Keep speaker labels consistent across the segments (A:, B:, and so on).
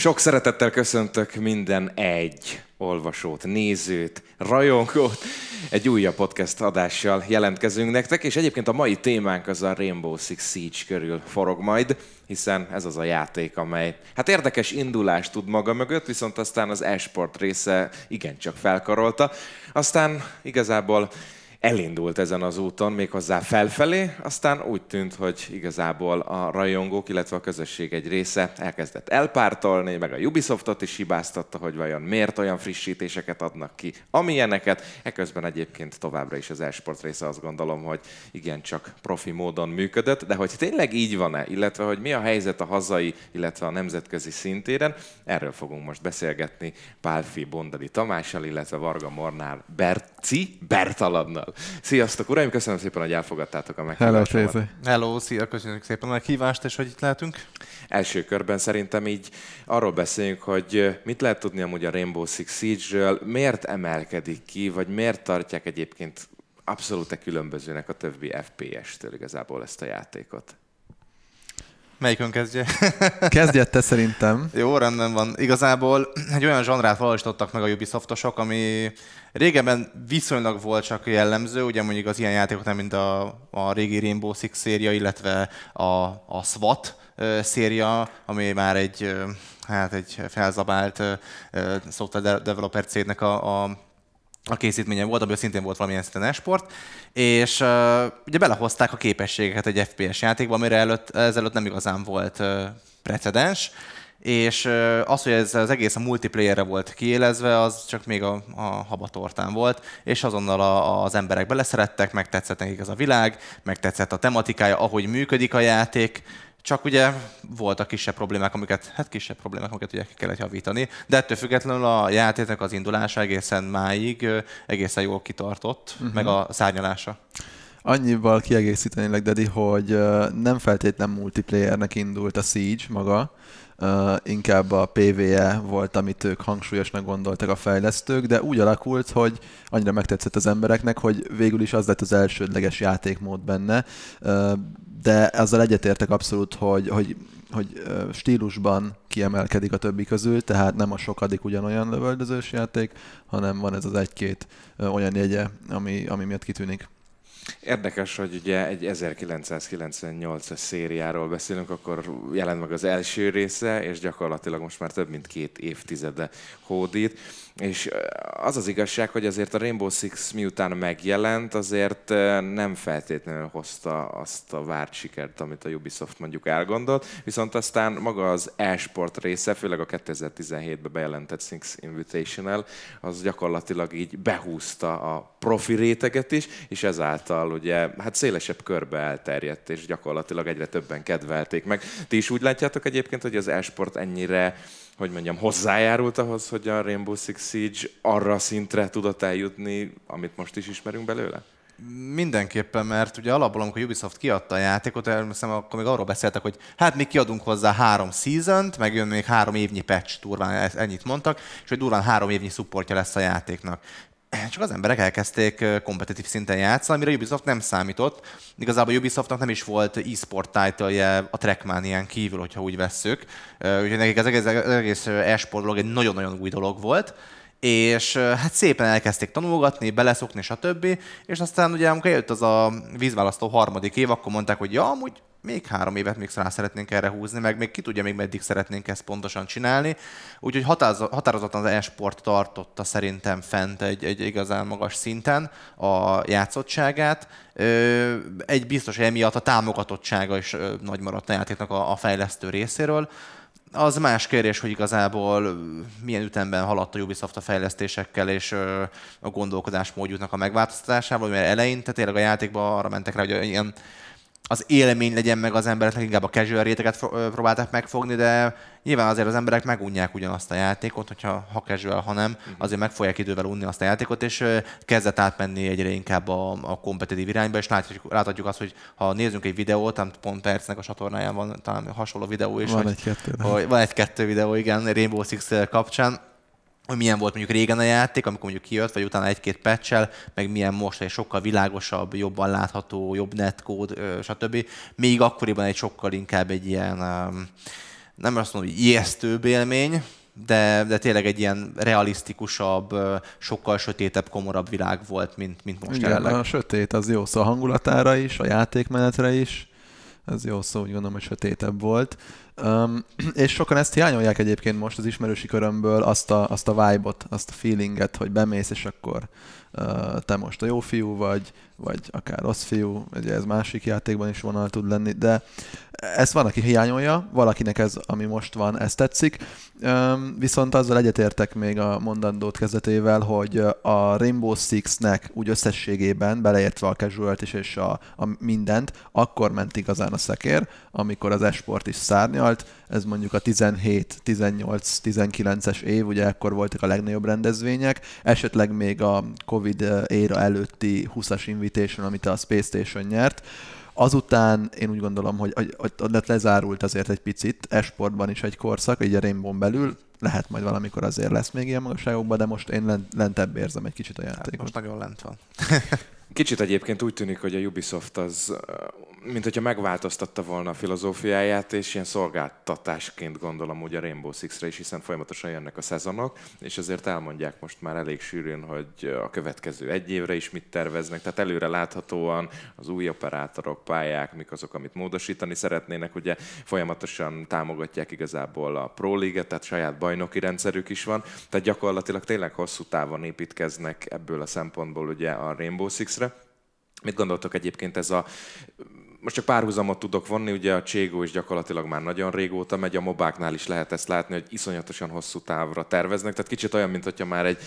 A: Sok szeretettel köszöntök minden egy olvasót, nézőt, rajongót. Egy újabb podcast adással jelentkezünk nektek, és egyébként a mai témánk az a Rainbow Six Siege körül forog majd, hiszen ez az a játék, amely hát érdekes indulást tud maga mögött, viszont aztán az esport része igencsak felkarolta. Aztán igazából elindult ezen az úton, méghozzá felfelé, aztán úgy tűnt, hogy igazából a rajongók, illetve a közösség egy része elkezdett elpártolni, meg a Ubisoftot is hibáztatta, hogy vajon miért olyan frissítéseket adnak ki, amilyeneket. Eközben egyébként továbbra is az esport része azt gondolom, hogy igen, csak profi módon működött, de hogy tényleg így van-e, illetve hogy mi a helyzet a hazai, illetve a nemzetközi szintéren, erről fogunk most beszélgetni Pálfi Bondadi Tamással, illetve Varga Mornál Berci Bertalannal. Sziasztok, uraim, köszönöm szépen, hogy elfogadtátok a meghívásomat.
B: Hello, Hello, szia, köszönjük szépen a meghívást, és hogy itt lehetünk.
A: Első körben szerintem így arról beszéljünk, hogy mit lehet tudni amúgy a Rainbow Six Siege-ről, miért emelkedik ki, vagy miért tartják egyébként abszolút különbözőnek a többi FPS-től igazából ezt a játékot.
C: Melyikön kezdje?
B: Kezdje te szerintem.
C: Jó, rendben van. Igazából egy olyan zsanrát valósítottak meg a Ubisoftosok, ami régebben viszonylag volt csak jellemző, ugye mondjuk az ilyen játékok nem, mint a, a régi Rainbow Six széria, illetve a, a SWAT széria, ami már egy, hát egy felzabált software developer cégnek a, a a készítménye volt, abban szintén volt valamilyen szinten esport, és uh, ugye belehozták a képességeket egy FPS játékba, amire előtt, ezelőtt nem igazán volt uh, precedens, és az, hogy ez az egész a multiplayerre volt kiélezve, az csak még a, a habatortán volt, és azonnal a, az emberek beleszerettek, megtetszett nekik ez a világ, megtetszett a tematikája, ahogy működik a játék, csak ugye voltak kisebb problémák, amiket, hát kisebb problémák, amiket ugye kellett javítani, de ettől függetlenül a játéknak az indulása egészen máig egészen jól kitartott, uh-huh. meg a szárnyalása.
B: Annyival kiegészítenélek, Dedi, hogy nem feltétlenül multiplayernek indult a Siege maga, Uh, inkább a PvE volt, amit ők hangsúlyosnak gondoltak a fejlesztők, de úgy alakult, hogy annyira megtetszett az embereknek, hogy végül is az lett az elsődleges játékmód benne. Uh, de azzal egyetértek abszolút, hogy, hogy, hogy stílusban kiemelkedik a többi közül, tehát nem a sokadik ugyanolyan lövöldözős játék, hanem van ez az egy-két olyan jegye, ami, ami miatt kitűnik.
A: Érdekes, hogy ugye egy 1998-as szériáról beszélünk, akkor jelent meg az első része, és gyakorlatilag most már több mint két évtizede hódít. És az az igazság, hogy azért a Rainbow Six miután megjelent, azért nem feltétlenül hozta azt a várt sikert, amit a Ubisoft mondjuk elgondolt, viszont aztán maga az e-sport része, főleg a 2017-ben bejelentett Six Invitational, az gyakorlatilag így behúzta a profi réteget is, és ezáltal ugye hát szélesebb körbe elterjedt, és gyakorlatilag egyre többen kedvelték meg. Ti is úgy látjátok egyébként, hogy az e-sport ennyire hogy mondjam, hozzájárult ahhoz, hogy a Rainbow Six Siege arra szintre tudott eljutni, amit most is ismerünk belőle?
C: Mindenképpen, mert ugye alapból, amikor Ubisoft kiadta a játékot, elmeszem, akkor még arról beszéltek, hogy hát mi kiadunk hozzá három season meg jön még három évnyi patch, durván ennyit mondtak, és hogy durván három évnyi supportja lesz a játéknak csak az emberek elkezdték kompetitív szinten játszani, amire Ubisoft nem számított. Igazából Ubisoftnak nem is volt e-sport title a Trackmanian kívül, hogyha úgy vesszük. Úgyhogy nekik az egész, az egész e-sport dolog egy nagyon-nagyon új dolog volt és hát szépen elkezdték tanulgatni, beleszokni, stb. És aztán ugye, amikor jött az a vízválasztó harmadik év, akkor mondták, hogy ja, amúgy még három évet még rá szeretnénk erre húzni, meg még ki tudja még meddig szeretnénk ezt pontosan csinálni. Úgyhogy határozottan az e-sport tartotta szerintem fent egy, egy igazán magas szinten a játszottságát. Egy biztos, hogy emiatt a támogatottsága is nagy maradt a játéknak a fejlesztő részéről. Az más kérdés, hogy igazából milyen ütemben haladt a Ubisoft a fejlesztésekkel és a gondolkodásmódjuknak a megváltoztatásával, mert eleinte tényleg a játékban arra mentek rá, hogy ilyen az élmény legyen meg az embereknek, inkább a casual réteget próbálták megfogni, de nyilván azért az emberek megunják ugyanazt a játékot, hogyha ha casual, ha nem, mhm. azért meg fogják idővel unni azt a játékot, és kezdett átmenni egyre inkább a, a kompetitív irányba, és láthatjuk, láthatjuk azt, hogy ha nézzünk egy videót, nem pont Percnek a csatornáján van talán hasonló videó is.
B: Van
C: egy-kettő. Van egy-kettő videó, igen, Rainbow Six kapcsán, hogy milyen volt mondjuk régen a játék, amikor mondjuk kijött, vagy utána egy-két patch meg milyen most egy sokkal világosabb, jobban látható, jobb netkód, stb. Még akkoriban egy sokkal inkább egy ilyen nem azt mondom, hogy ijesztőbb élmény, de, de tényleg egy ilyen realisztikusabb, sokkal sötétebb, komorabb világ volt, mint, mint most
B: Igen, jelenleg. a sötét az jó szó a hangulatára is, a játékmenetre is. Ez jó szó, úgy gondolom, hogy sötétebb volt. Um, és sokan ezt hiányolják egyébként most az ismerősi körömből, azt a, azt a vibe-ot, azt a feelinget, hogy bemész, és akkor uh, te most a jó fiú vagy, vagy akár rossz fiú, ugye ez másik játékban is vonal tud lenni, de ezt van, aki hiányolja, valakinek ez, ami most van, ez tetszik. Viszont azzal egyetértek még a mondandót kezdetével, hogy a Rainbow Six-nek úgy összességében, beleértve a casual is és a, a mindent, akkor ment igazán a szekér, amikor az esport is szárnyalt. Ez mondjuk a 17, 18, 19-es év, ugye ekkor voltak a legnagyobb rendezvények, esetleg még a Covid éra előtti 20-as Invitation, amit a Space Station nyert. Azután én úgy gondolom, hogy, hogy, hogy lezárult azért egy picit, esportban is egy korszak, így a Rainbow belül, lehet majd valamikor azért lesz még ilyen magasságokban, de most én lent, lentebb érzem egy kicsit a játékot. Hát
C: most nagyon lent van.
A: Kicsit egyébként úgy tűnik, hogy a Ubisoft az mint hogyha megváltoztatta volna a filozófiáját, és ilyen szolgáltatásként gondolom úgy a Rainbow Six-re is, hiszen folyamatosan jönnek a szezonok, és azért elmondják most már elég sűrűn, hogy a következő egy évre is mit terveznek, tehát előre láthatóan az új operátorok, pályák, mik azok, amit módosítani szeretnének, ugye folyamatosan támogatják igazából a Pro League-et, tehát saját bajnoki rendszerük is van, tehát gyakorlatilag tényleg hosszú távon építkeznek ebből a szempontból ugye a Rainbow Six-re. Mit gondoltok egyébként ez a most csak párhuzamot tudok vonni, ugye a Cségó is gyakorlatilag már nagyon régóta megy, a mobáknál is lehet ezt látni, hogy iszonyatosan hosszú távra terveznek, tehát kicsit olyan, mint hogyha már egy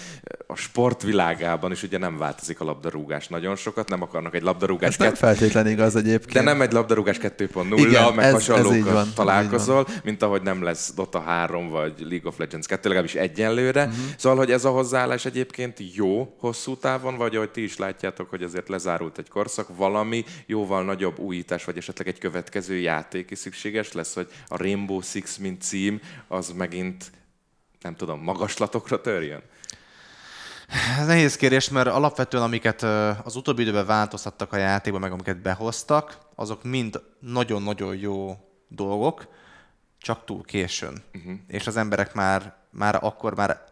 A: a sportvilágában is ugye nem változik a labdarúgás nagyon sokat, nem akarnak egy labdarúgás... Ez
B: nem feltétlenül igaz egyébként.
A: De nem egy labdarúgás 2.0, meg ez, hasonlókat ez találkozol, mint ahogy nem lesz Dota 3 vagy League of Legends 2, legalábbis egyenlőre. Uh-huh. Szóval, hogy ez a hozzáállás egyébként jó hosszú távon, vagy ahogy ti is látjátok, hogy azért lezárult egy korszak, valami jóval nagyobb új újítás, vagy esetleg egy következő játék is szükséges lesz, hogy a Rainbow Six, mint cím, az megint, nem tudom, magaslatokra törjön?
C: Ez nehéz kérdés, mert alapvetően amiket az utóbbi időben változtattak a játékban, meg amiket behoztak, azok mind nagyon-nagyon jó dolgok, csak túl későn. Uh-huh. És az emberek már, már akkor már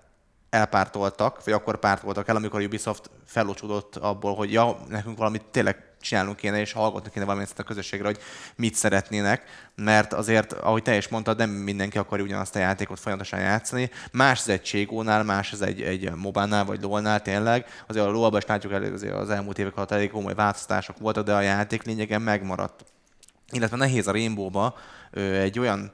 C: elpártoltak, vagy akkor pártoltak el, amikor Ubisoft felocsúdott abból, hogy ja, nekünk valamit tényleg csinálnunk kéne, és hallgatni kéne valamit a közösségre, hogy mit szeretnének, mert azért, ahogy te is mondtad, nem mindenki akarja ugyanazt a játékot folyamatosan játszani. Más ez egy Cségónál, más ez egy, egy Mobánál, vagy LOL-nál tényleg. Azért a LOL-ban is látjuk elő, azért az elmúlt évek alatt elég komoly változtatások voltak, de a játék lényegen megmaradt. Illetve nehéz a Rainbow-ba egy olyan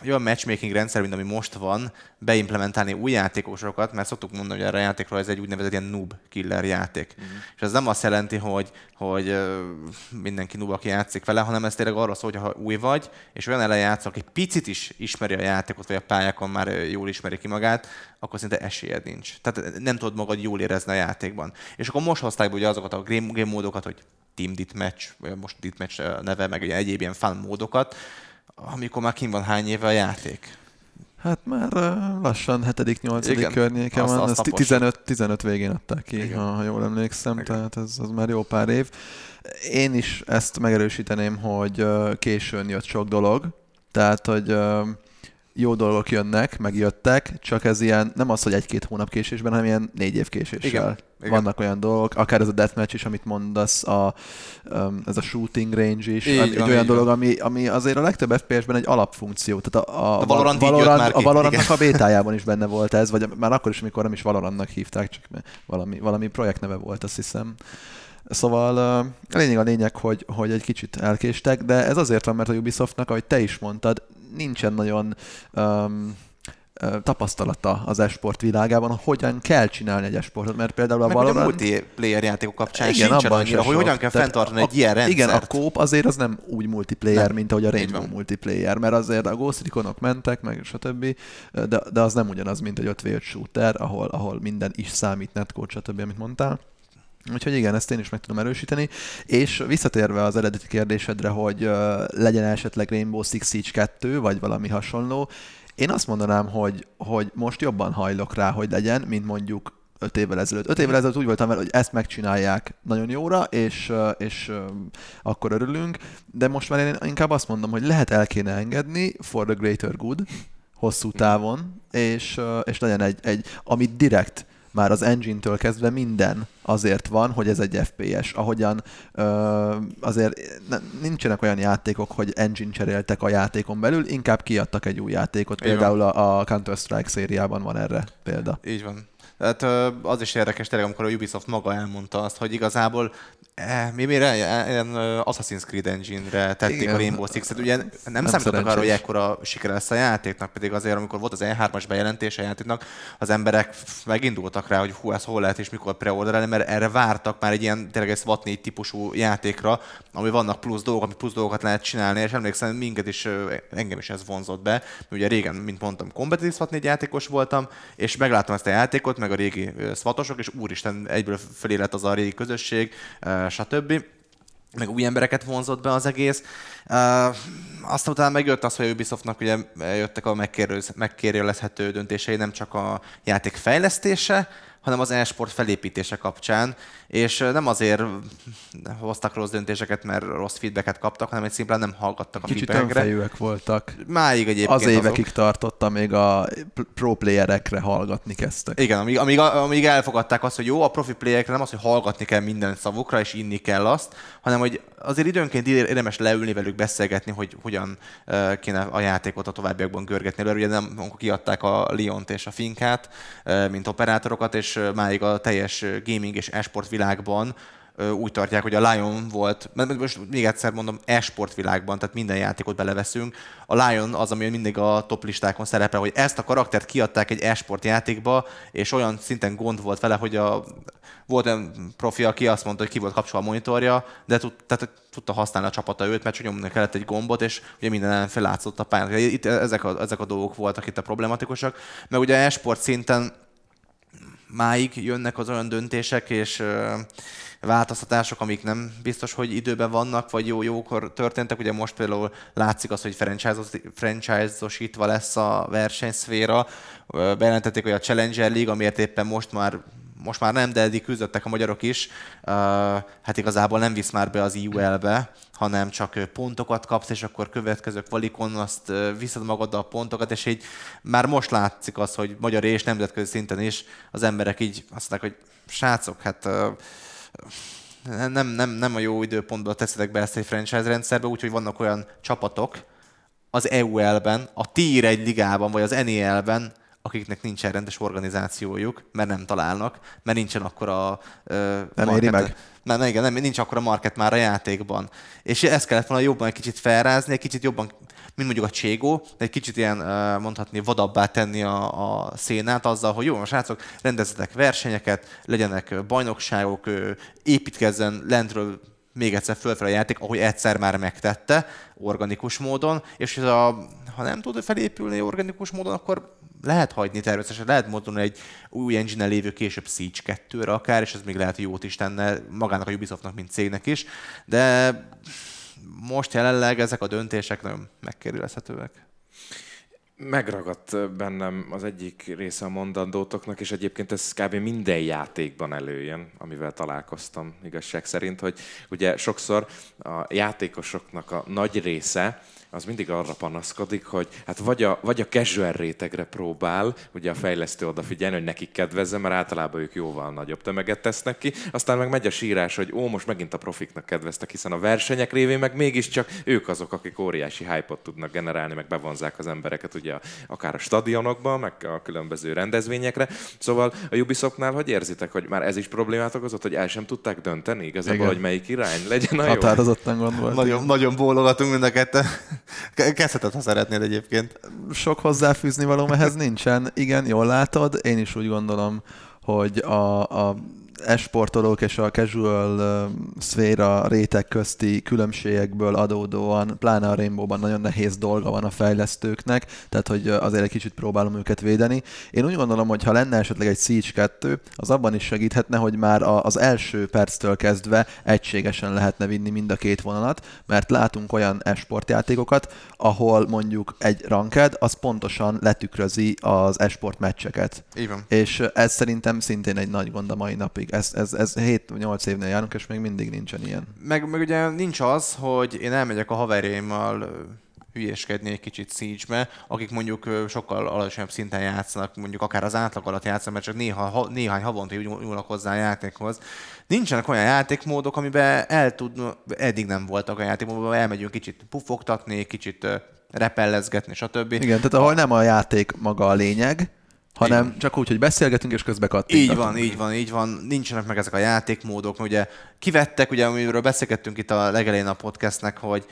C: egy olyan matchmaking rendszer, mint ami most van, beimplementálni új játékosokat, mert szoktuk mondani, hogy erre a játékról ez egy úgynevezett ilyen noob killer játék. Uh-huh. És ez nem azt jelenti, hogy, hogy mindenki noob, aki játszik vele, hanem ez tényleg arról szól, hogy ha új vagy, és olyan ellen játszol, aki picit is ismeri a játékot, vagy a pályákon már jól ismeri ki magát, akkor szinte esélyed nincs. Tehát nem tudod magad jól érezni a játékban. És akkor most hozták be ugye azokat a game, game módokat, hogy Team Deathmatch, vagy most Deathmatch neve, meg egyéb ilyen fan módokat, amikor már kim van hány éve a játék?
B: Hát már lassan 7.-8. környéke van, ezt 15, 15 végén adták ki, Igen. ha jól emlékszem, Igen. tehát ez az már jó pár év. Én is ezt megerősíteném, hogy későn jött sok dolog, tehát hogy jó dolgok jönnek, megjöttek, csak ez ilyen, nem az, hogy egy-két hónap késésben, hanem ilyen négy év késéssel. Igen. Igen. Vannak olyan dolgok, akár ez a deathmatch is, amit mondasz, a, um, ez a shooting range is, így, egy van, olyan dolog, ami, ami azért a legtöbb FPS-ben egy alapfunkció. Tehát a, a, a Valorant, Valorant, már a Valorantnak a bétájában is benne volt ez, vagy már akkor is, amikor nem is Valorantnak hívták, csak valami, valami projektneve volt, azt hiszem. Szóval a lényeg a lényeg, hogy, hogy egy kicsit elkéstek, de ez azért van, mert a Ubisoftnak, ahogy te is mondtad, nincsen nagyon um, tapasztalata az esport világában, hogyan kell csinálni egy esportot, mert például a
C: Meg
B: Valorant...
C: a multiplayer játékok kapcsán igen, abban annyira, hogy hogyan kell fenntartani egy ilyen rendszert.
B: Igen, a kóp azért az nem úgy multiplayer, nem. mint ahogy a Rainbow multiplayer, mert azért a Ghost Recon-ok mentek, meg stb., de, de az nem ugyanaz, mint egy 5 v shooter, ahol, ahol minden is számít, netcode, stb., amit mondtál. Úgyhogy igen, ezt én is meg tudom erősíteni. És visszatérve az eredeti kérdésedre, hogy legyen esetleg Rainbow Six Siege 2, vagy valami hasonló, én azt mondanám, hogy, hogy most jobban hajlok rá, hogy legyen, mint mondjuk öt évvel ezelőtt. Öt évvel ezelőtt úgy voltam vele, hogy ezt megcsinálják nagyon jóra, és, és akkor örülünk, de most már én inkább azt mondom, hogy lehet el kéne engedni for the greater good, hosszú távon, és, és legyen egy, egy amit direkt már az engine-től kezdve minden azért van, hogy ez egy FPS. Ahogyan ö, azért nincsenek olyan játékok, hogy engine cseréltek a játékon belül, inkább kiadtak egy új játékot. Például a, a Counter-Strike szériában van erre példa.
C: Így van. Tehát az is érdekes tényleg, amikor a Ubisoft maga elmondta azt, hogy igazából mi mire ilyen Assassin's Creed engine-re tették Igen. a Rainbow Six-et. Ugye nem, nem számítottak arra, hogy ekkora siker lesz a játéknak, pedig azért, amikor volt az E3-as bejelentés a játéknak, az emberek megindultak rá, hogy hú, ez hol lehet és mikor preorderelni, mert erre vártak már egy ilyen tényleg egy SWAT 4 típusú játékra, ami vannak plusz dolgok, ami plusz dolgokat lehet csinálni, és emlékszem, minket is, engem is ez vonzott be. Ugye régen, mint mondtam, kompetitív SWAT 4 játékos voltam, és megláttam ezt a játékot, meg a régi szvatosok, és úristen, egyből fölé lett az a régi közösség, stb meg új embereket vonzott be az egész. Aztán utána megjött az, hogy a Ubisoftnak ugye jöttek a megkérdőjelezhető döntései, nem csak a játék fejlesztése, hanem az e-sport felépítése kapcsán, és nem azért hoztak rossz döntéseket, mert rossz feedbacket kaptak, hanem egy szimplán nem hallgattak a
B: Kicsit feedbackre. voltak.
C: Máig egyébként
B: Az évekig azok. tartotta, még a pro playerekre hallgatni kezdtek.
C: Igen, amíg, amíg, amíg elfogadták azt, hogy jó, a profi playerekre nem az, hogy hallgatni kell minden szavukra, és inni kell azt, hanem hogy azért időnként érdemes leülni velük beszélgetni, hogy hogyan kéne a játékot a továbbiakban görgetni. Mert ugye nem, kiadták a Liont és a Finkát, mint operátorokat, és máig a teljes gaming és esport világban úgy tartják, hogy a Lion volt, mert most még egyszer mondom, e-sport világban, tehát minden játékot beleveszünk. A Lion az, ami mindig a top listákon szerepel, hogy ezt a karaktert kiadták egy e-sport játékba, és olyan szinten gond volt vele, hogy a, volt olyan profi, aki azt mondta, hogy ki volt kapcsolva a monitorja, de tud, tehát tudta használni a csapata őt, mert csak nyomni kellett egy gombot, és ugye minden fellátszott a pályán. Itt ezek a, ezek a dolgok voltak itt a problematikusak. Meg ugye e-sport szinten máig jönnek az olyan döntések és változtatások, amik nem biztos, hogy időben vannak, vagy jó jókor történtek. Ugye most például látszik az, hogy franchise-osítva lesz a versenyszféra. Bejelentették, hogy a Challenger League, amiért éppen most már most már nem, de eddig küzdöttek a magyarok is, hát igazából nem visz már be az IUL-be, hanem csak pontokat kapsz, és akkor következő kvalikon azt viszed magaddal a pontokat, és így már most látszik az, hogy magyar és nemzetközi szinten is az emberek így azt mondják, hogy srácok, hát nem, nem, nem a jó időpontban teszitek be ezt egy franchise rendszerbe, úgyhogy vannak olyan csapatok az EUL-ben, a Tier 1 ligában, vagy az NEL-ben, akiknek nincsen rendes organizációjuk, mert nem találnak, mert nincsen akkor a...
B: Uh, nem market, éri meg?
C: Mert igen, nem, nincs akkor a market már a játékban. És ezt kellett volna jobban egy kicsit felrázni, egy kicsit jobban, mint mondjuk a Cségó, de egy kicsit ilyen mondhatni vadabbá tenni a, a szénát azzal, hogy jó, most srácok, rendezzetek versenyeket, legyenek bajnokságok, építkezzen lentről még egyszer fölfel a játék, ahogy egyszer már megtette, organikus módon, és a, ha nem tud felépülni organikus módon, akkor lehet hagyni természetesen, lehet mondani egy új engine lévő később Siege 2-re akár, és ez még lehet jót is tenne magának a Ubisoftnak, mint cégnek is, de most jelenleg ezek a döntések nagyon megkérdőjelezhetőek.
A: Megragadt bennem az egyik része a mondandótoknak, és egyébként ez kb. minden játékban előjön, amivel találkoztam igazság szerint, hogy ugye sokszor a játékosoknak a nagy része az mindig arra panaszkodik, hogy hát vagy a, vagy a casual rétegre próbál, ugye a fejlesztő odafigyelni, hogy nekik kedvezze, mert általában ők jóval nagyobb tömeget tesznek ki, aztán meg megy a sírás, hogy ó, most megint a profiknak kedveztek, hiszen a versenyek révén meg mégiscsak ők azok, akik óriási hype tudnak generálni, meg bevonzák az embereket ugye akár a stadionokba, meg a különböző rendezvényekre. Szóval a Ubisoftnál hogy érzitek, hogy már ez is problémát okozott, hogy el sem tudták dönteni igazából, Igen. hogy melyik irány legyen a jó?
B: Határozottan gondolt.
C: Nagyon, nagyon bólogatunk mind a ketten. Kezdheted, ha szeretnéd egyébként.
B: Sok hozzáfűzni való ehhez nincsen. Igen, jól látod. Én is úgy gondolom, hogy a, a esportolók és a casual szféra réteg közti különbségekből adódóan, pláne a Rainbow-ban nagyon nehéz dolga van a fejlesztőknek, tehát hogy azért egy kicsit próbálom őket védeni. Én úgy gondolom, hogy ha lenne esetleg egy Siege 2, az abban is segíthetne, hogy már az első perctől kezdve egységesen lehetne vinni mind a két vonalat, mert látunk olyan esportjátékokat, ahol mondjuk egy ranked, az pontosan letükrözi az esport meccseket.
C: Így van.
B: És ez szerintem szintén egy nagy gond a mai napig. Ez, ez, ez 7-8 évnél járunk, és még mindig nincsen ilyen.
C: Meg, meg ugye nincs az, hogy én elmegyek a haverjaimmal hülyéskedni egy kicsit Siege-be, akik mondjuk sokkal alacsonyabb szinten játszanak, mondjuk akár az átlag alatt játszanak, mert csak néha, ha, néhány havonta nyúlnak hozzá a játékhoz. Nincsenek olyan játékmódok, amiben el tud, eddig nem voltak a játékmódok, elmegyünk kicsit pufogtatni, kicsit repellezgetni, stb.
B: Igen, tehát ahol nem a játék maga a lényeg, hanem Igen. csak úgy, hogy beszélgetünk és közbe kattintunk.
C: Így van, így van, így van. Nincsenek meg ezek a játékmódok. Ugye kivettek, ugye amiről beszélgettünk itt a legelején a podcastnek, hogy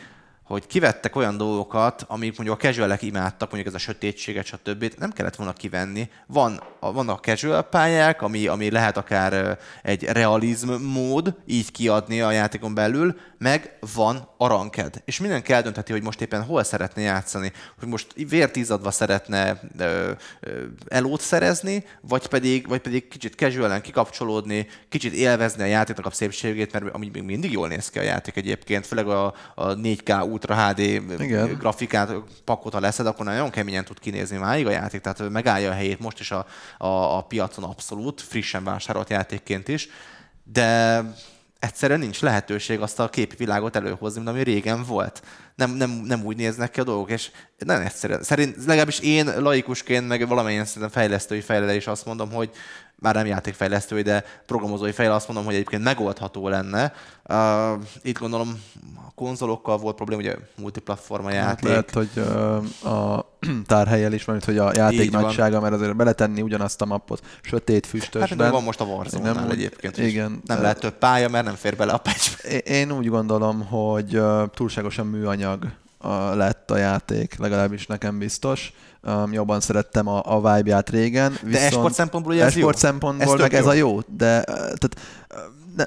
C: hogy kivettek olyan dolgokat, amik mondjuk a casualek imádtak, mondjuk ez a sötétséget, stb. Nem kellett volna kivenni. Van, a, van a casual pályák, ami, ami lehet akár egy realizm mód, így kiadni a játékon belül, meg van a ranked. És mindenki eldöntheti, hogy most éppen hol szeretne játszani. Hogy most vértízadva szeretne ö, ö, elót szerezni, vagy pedig, vagy pedig kicsit casualen kikapcsolódni, kicsit élvezni a játéknak a szépségét, mert ami még mindig jól néz ki a játék egyébként, főleg a, a 4K Ultra HD Igen. grafikát, pakot, ha leszed, akkor nagyon keményen tud kinézni máig a játék, tehát megállja a helyét most is a, a, a piacon abszolút, frissen vásárolt játékként is, de egyszerűen nincs lehetőség azt a képi világot előhozni, mint ami régen volt. Nem, nem, nem úgy néznek ki a dolgok, és nem egyszerűen. Szerint legalábbis én laikusként, meg valamilyen szinten fejlesztői fejlele is azt mondom, hogy már nem játékfejlesztői, de programozói fejle azt mondom, hogy egyébként megoldható lenne. Uh, itt gondolom a konzolokkal volt probléma, ugye multiplatforma hát játék.
B: Hát lehet, hogy uh, a tárhelyel is van, hogy a játék Így nagysága, van. mert azért beletenni ugyanazt a mappot sötét füstösben. Hát
C: van most a warzone nem, egyébként. Igen. Nem lehet több pálya, mert nem fér bele a patch
B: Én úgy gondolom, hogy túlságosan műanyag a, lett a játék, legalábbis nekem biztos. Um, jobban szerettem a, a vibe-ját régen.
C: Viszont de esport szempontból ugye ez
B: esport jó? szempontból ez meg jó. ez a jó, de tehát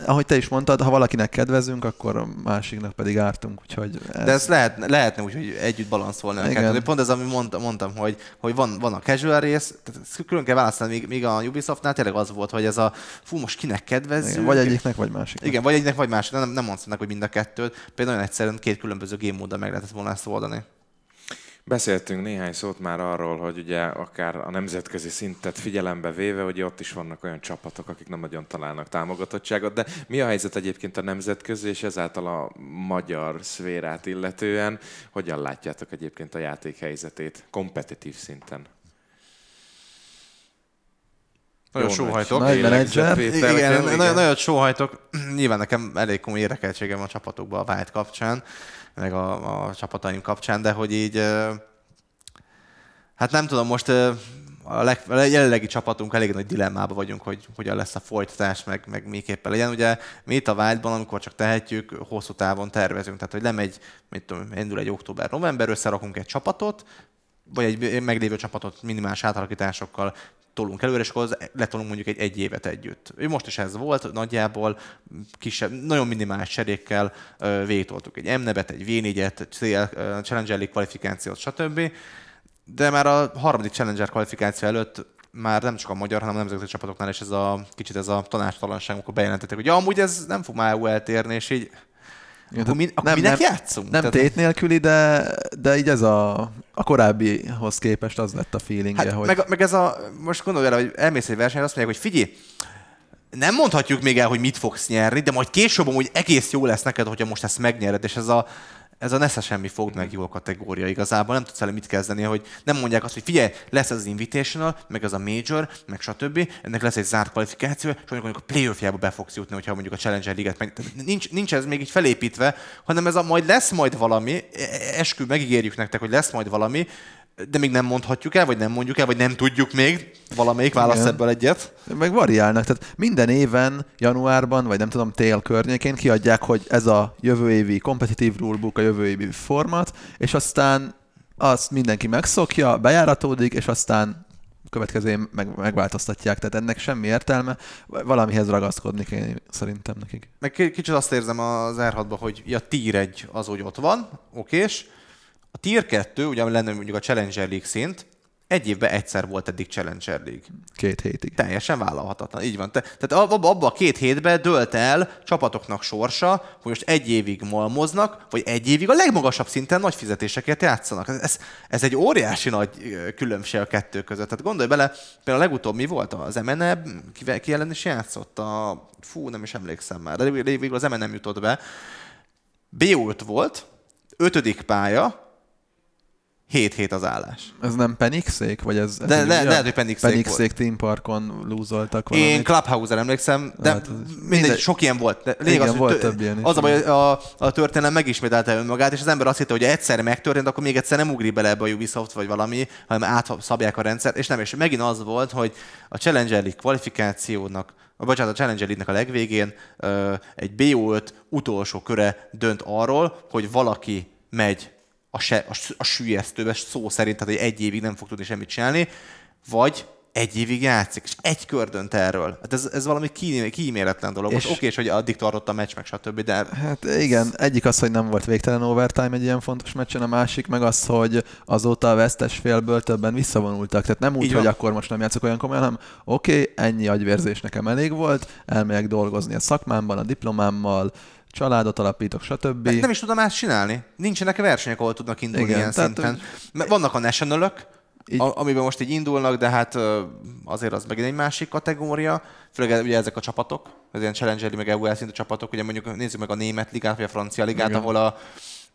B: ahogy te is mondtad, ha valakinek kedvezünk, akkor a másiknak pedig ártunk, úgyhogy...
C: Ez... De ez lehet, lehetne úgy, hogy együtt balanszolni. Igen. Pont ez, amit mondtam, mondtam hogy, hogy van, van a casual rész, tehát külön kell választani, míg, míg a Ubisoftnál tényleg az volt, hogy ez a fú, most kinek kedvezünk.
B: Vagy egyiknek, vagy másiknak.
C: Igen, vagy egyiknek, vagy másiknak. Nem, nem mondtam hogy mind a kettőt. Például nagyon egyszerűen két különböző game móddal meg lehetett volna ezt oldani.
A: Beszéltünk néhány szót már arról, hogy ugye akár a nemzetközi szintet figyelembe véve, hogy ott is vannak olyan csapatok, akik nem nagyon találnak támogatottságot, de mi a helyzet egyébként a nemzetközi és ezáltal a magyar szférát illetően? Hogyan látjátok egyébként a játék helyzetét kompetitív szinten?
C: Nagyon sóhajtok.
B: Nagy menedzser.
C: Igen, igen, nagyon, nagyon sóhajtok. Nyilván nekem elég komoly érdekeltségem a csapatokban a White kapcsán meg a, a csapataim kapcsán, de hogy így, hát nem tudom, most a, leg, a jelenlegi csapatunk elég nagy dilemmában vagyunk, hogy hogyan lesz a folytatás, meg, meg miképpen legyen. Ugye mi itt a Wildban, amikor csak tehetjük, hosszú távon tervezünk, tehát hogy nem egy, mit tudom, indul egy október-november, összerakunk egy csapatot, vagy egy meglévő csapatot minimális átalakításokkal tolunk előre, és akkor letolunk mondjuk egy, egy évet együtt. Ő most is ez volt, nagyjából kisebb, nagyon minimális cserékkel végigtoltuk egy M-nebet, egy V4-et, Challenger League kvalifikációt, stb. De már a harmadik Challenger kvalifikáció előtt már nem csak a magyar, hanem a nemzetközi csapatoknál is ez a kicsit ez a tanástalanság, amikor bejelentettek, hogy ja, amúgy ez nem fog már eltérni, és így akkor, mi, akkor nem, minek nem, játszunk?
B: Nem Tehát... tét nélküli, de, de így ez a, a korábbihoz képest az lett a feeling hát, hogy...
C: Meg, meg, ez a, most gondolj el, hogy elmész egy versenyre, azt mondják, hogy figyelj, nem mondhatjuk még el, hogy mit fogsz nyerni, de majd később hogy egész jó lesz neked, hogyha most ezt megnyered, és ez a, ez a nesze semmi fogd meg jó kategória igazából, nem tudsz el mit kezdeni, hogy nem mondják azt, hogy figyelj, lesz az Invitational, meg az a Major, meg stb. Ennek lesz egy zárt kvalifikáció, és mondjuk a playoffjába be fogsz jutni, hogyha mondjuk a Challenger Liget meg. Nincs, nincs ez még így felépítve, hanem ez a majd lesz majd valami, e- e- eskü, megígérjük nektek, hogy lesz majd valami, de még nem mondhatjuk el, vagy nem mondjuk el, vagy nem tudjuk még. Valamelyik válasz ebből egyet.
B: Meg variálnak. Tehát minden éven, januárban, vagy nem tudom, tél környékén kiadják, hogy ez a jövő évi kompetitív rulebook, a jövő évi format, és aztán azt mindenki megszokja, bejáratódik, és aztán következő meg, megváltoztatják, tehát ennek semmi értelme, valamihez ragaszkodni kell szerintem nekik.
C: Meg kicsit azt érzem az r hogy ja, tier 1 az, hogy ott van, okés, a tier 2, ugye lenne mondjuk a Challenger League szint, egy évben egyszer volt eddig Challenger League.
B: Két hétig.
C: Teljesen vállalhatatlan. Így van. Te, tehát abban abba a két hétben dölt el csapatoknak sorsa, hogy most egy évig malmoznak, vagy egy évig a legmagasabb szinten nagy fizetéseket játszanak. Ez, ez egy óriási nagy különbség a kettő között. Tehát gondolj bele, például a legutóbb mi volt? Az MNE, ki, ki ellen is játszott? A, fú, nem is emlékszem már, de végül az MNE nem jutott be. b volt, ötödik pálya, 7 hét az állás.
B: Ez nem Penixék? Vagy ez, ez
C: de, ne, lehet, hogy Penixék,
B: Penixék Team Parkon lúzoltak valamit.
C: Én Clubhouse-ra emlékszem, de hát, mindegy, sok ilyen volt. De
B: igen, az, volt több ilyen is.
C: Az a baj, a, a történelem megismételte önmagát, és az ember azt hitte, hogy egyszer megtörtént, akkor még egyszer nem ugrik bele ebbe a Ubisoft vagy valami, hanem átszabják a rendszert, és nem, és megint az volt, hogy a Challenger League kvalifikációnak a bocsánat, a Challenger League-nek a legvégén egy BO5 utolsó köre dönt arról, hogy valaki megy a, se, a, a sülyeztőbe szó szerint, tehát egy évig nem fog tudni semmit csinálni, vagy egy évig játszik, és egy kör dönt erről. Hát ez, ez valami kíméletlen dolog. Most oké, hogy addig tartott a meccs, meg stb. De...
B: Hát igen, egyik az, hogy nem volt végtelen overtime egy ilyen fontos meccsen, a másik meg az, hogy azóta a vesztes félből többen visszavonultak. Tehát nem úgy, Így hogy van. akkor most nem játszok olyan komolyan, hanem oké, okay, ennyi agyvérzés nekem elég volt, elmegyek dolgozni a szakmámban, a diplomámmal, családot alapítok, stb.
C: Nem is tudom más csinálni. Nincsenek versenyek, ahol tudnak indulni Igen, ilyen tehát, szinten. Hogy... Vannak a national így... amiben most így indulnak, de hát azért az megint egy másik kategória. Főleg ugye ezek a csapatok, ez ilyen Challenger meg EUL szintű csapatok, ugye mondjuk nézzük meg a német ligát, vagy a francia ligát, Igen. ahol a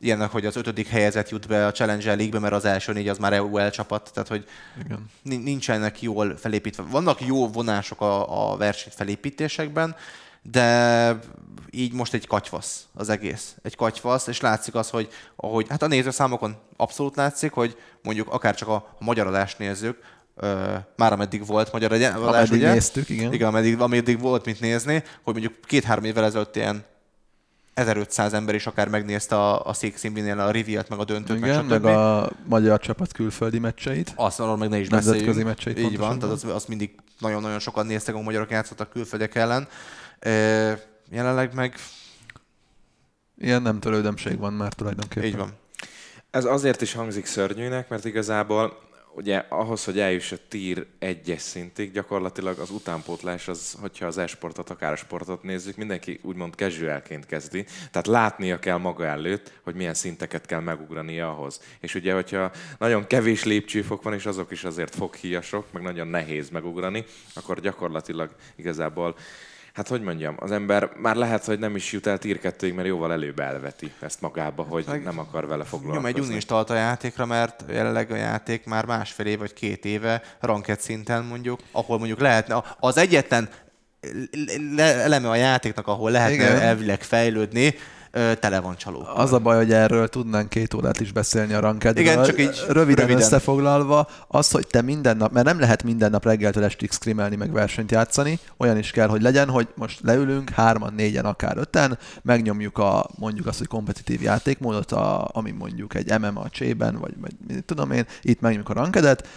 C: ilyenek, hogy az ötödik helyezett jut be a Challenger League-be, mert az első négy az már EUL csapat, tehát hogy Igen. nincsenek jól felépítve. Vannak jó vonások a, a verseny felépítésekben, de így most egy katyvasz az egész. Egy katyvasz, és látszik az, hogy ahogy, hát a nézőszámokon abszolút látszik, hogy mondjuk akár csak a, magyar adást nézzük, már ameddig volt magyar adás,
B: ugye? néztük, igen.
C: Igen, ameddig, ameddig volt mit nézni, hogy mondjuk két-három évvel ezelőtt ilyen 1500 ember is akár megnézte a, a Székszínvinél a reveal meg a döntőt,
B: Igen, meg, meg a magyar csapat külföldi meccseit.
C: Azt arról meg ne is beszéljünk. meccseit. Így van, tehát az, az mindig nagyon-nagyon sokan néztek, a magyarok játszottak külföldiek ellen. Jelenleg meg...
B: Ilyen nem törődömség van már tulajdonképpen.
C: Így van.
A: Ez azért is hangzik szörnyűnek, mert igazából ugye ahhoz, hogy eljuss a tír egyes szintig, gyakorlatilag az utánpótlás az, hogyha az esportot, akár a sportot nézzük, mindenki úgymond casualként kezdi. Tehát látnia kell maga előtt, hogy milyen szinteket kell megugrania ahhoz. És ugye, hogyha nagyon kevés lépcsőfok van, és azok is azért foghíjasok, meg nagyon nehéz megugrani, akkor gyakorlatilag igazából hát hogy mondjam, az ember már lehet, hogy nem is jut el tier 2 mert jóval előbb elveti ezt magába, hogy Meg nem akar vele foglalkozni.
C: Nyom egy uninstalt a játékra, mert jelenleg a játék már másfél év vagy két éve ranked szinten mondjuk, ahol mondjuk lehetne, az egyetlen eleme a játéknak, ahol lehetne Igen. elvileg fejlődni, tele van csaló.
B: Az a baj, hogy erről tudnánk két órát is beszélni a rankedről. Igen, csak így röviden, röviden, összefoglalva, az, hogy te minden nap, mert nem lehet minden nap reggeltől estig skrimelni, meg versenyt játszani, olyan is kell, hogy legyen, hogy most leülünk, hárman, négyen, akár öten, megnyomjuk a, mondjuk azt, hogy kompetitív játékmódot, a, ami mondjuk egy MMA csében, vagy, vagy tudom én, itt megnyomjuk a rankedet,